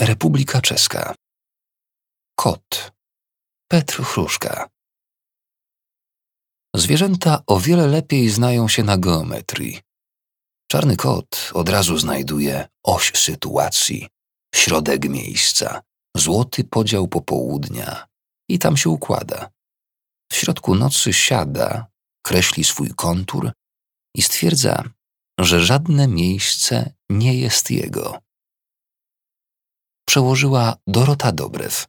Republika Czeska. Kot. Petr Chruszka. Zwierzęta o wiele lepiej znają się na geometrii. Czarny kot od razu znajduje oś sytuacji, środek miejsca, złoty podział popołudnia i tam się układa. W środku nocy siada, kreśli swój kontur i stwierdza, że żadne miejsce nie jest jego. Przełożyła Dorota Dobrew.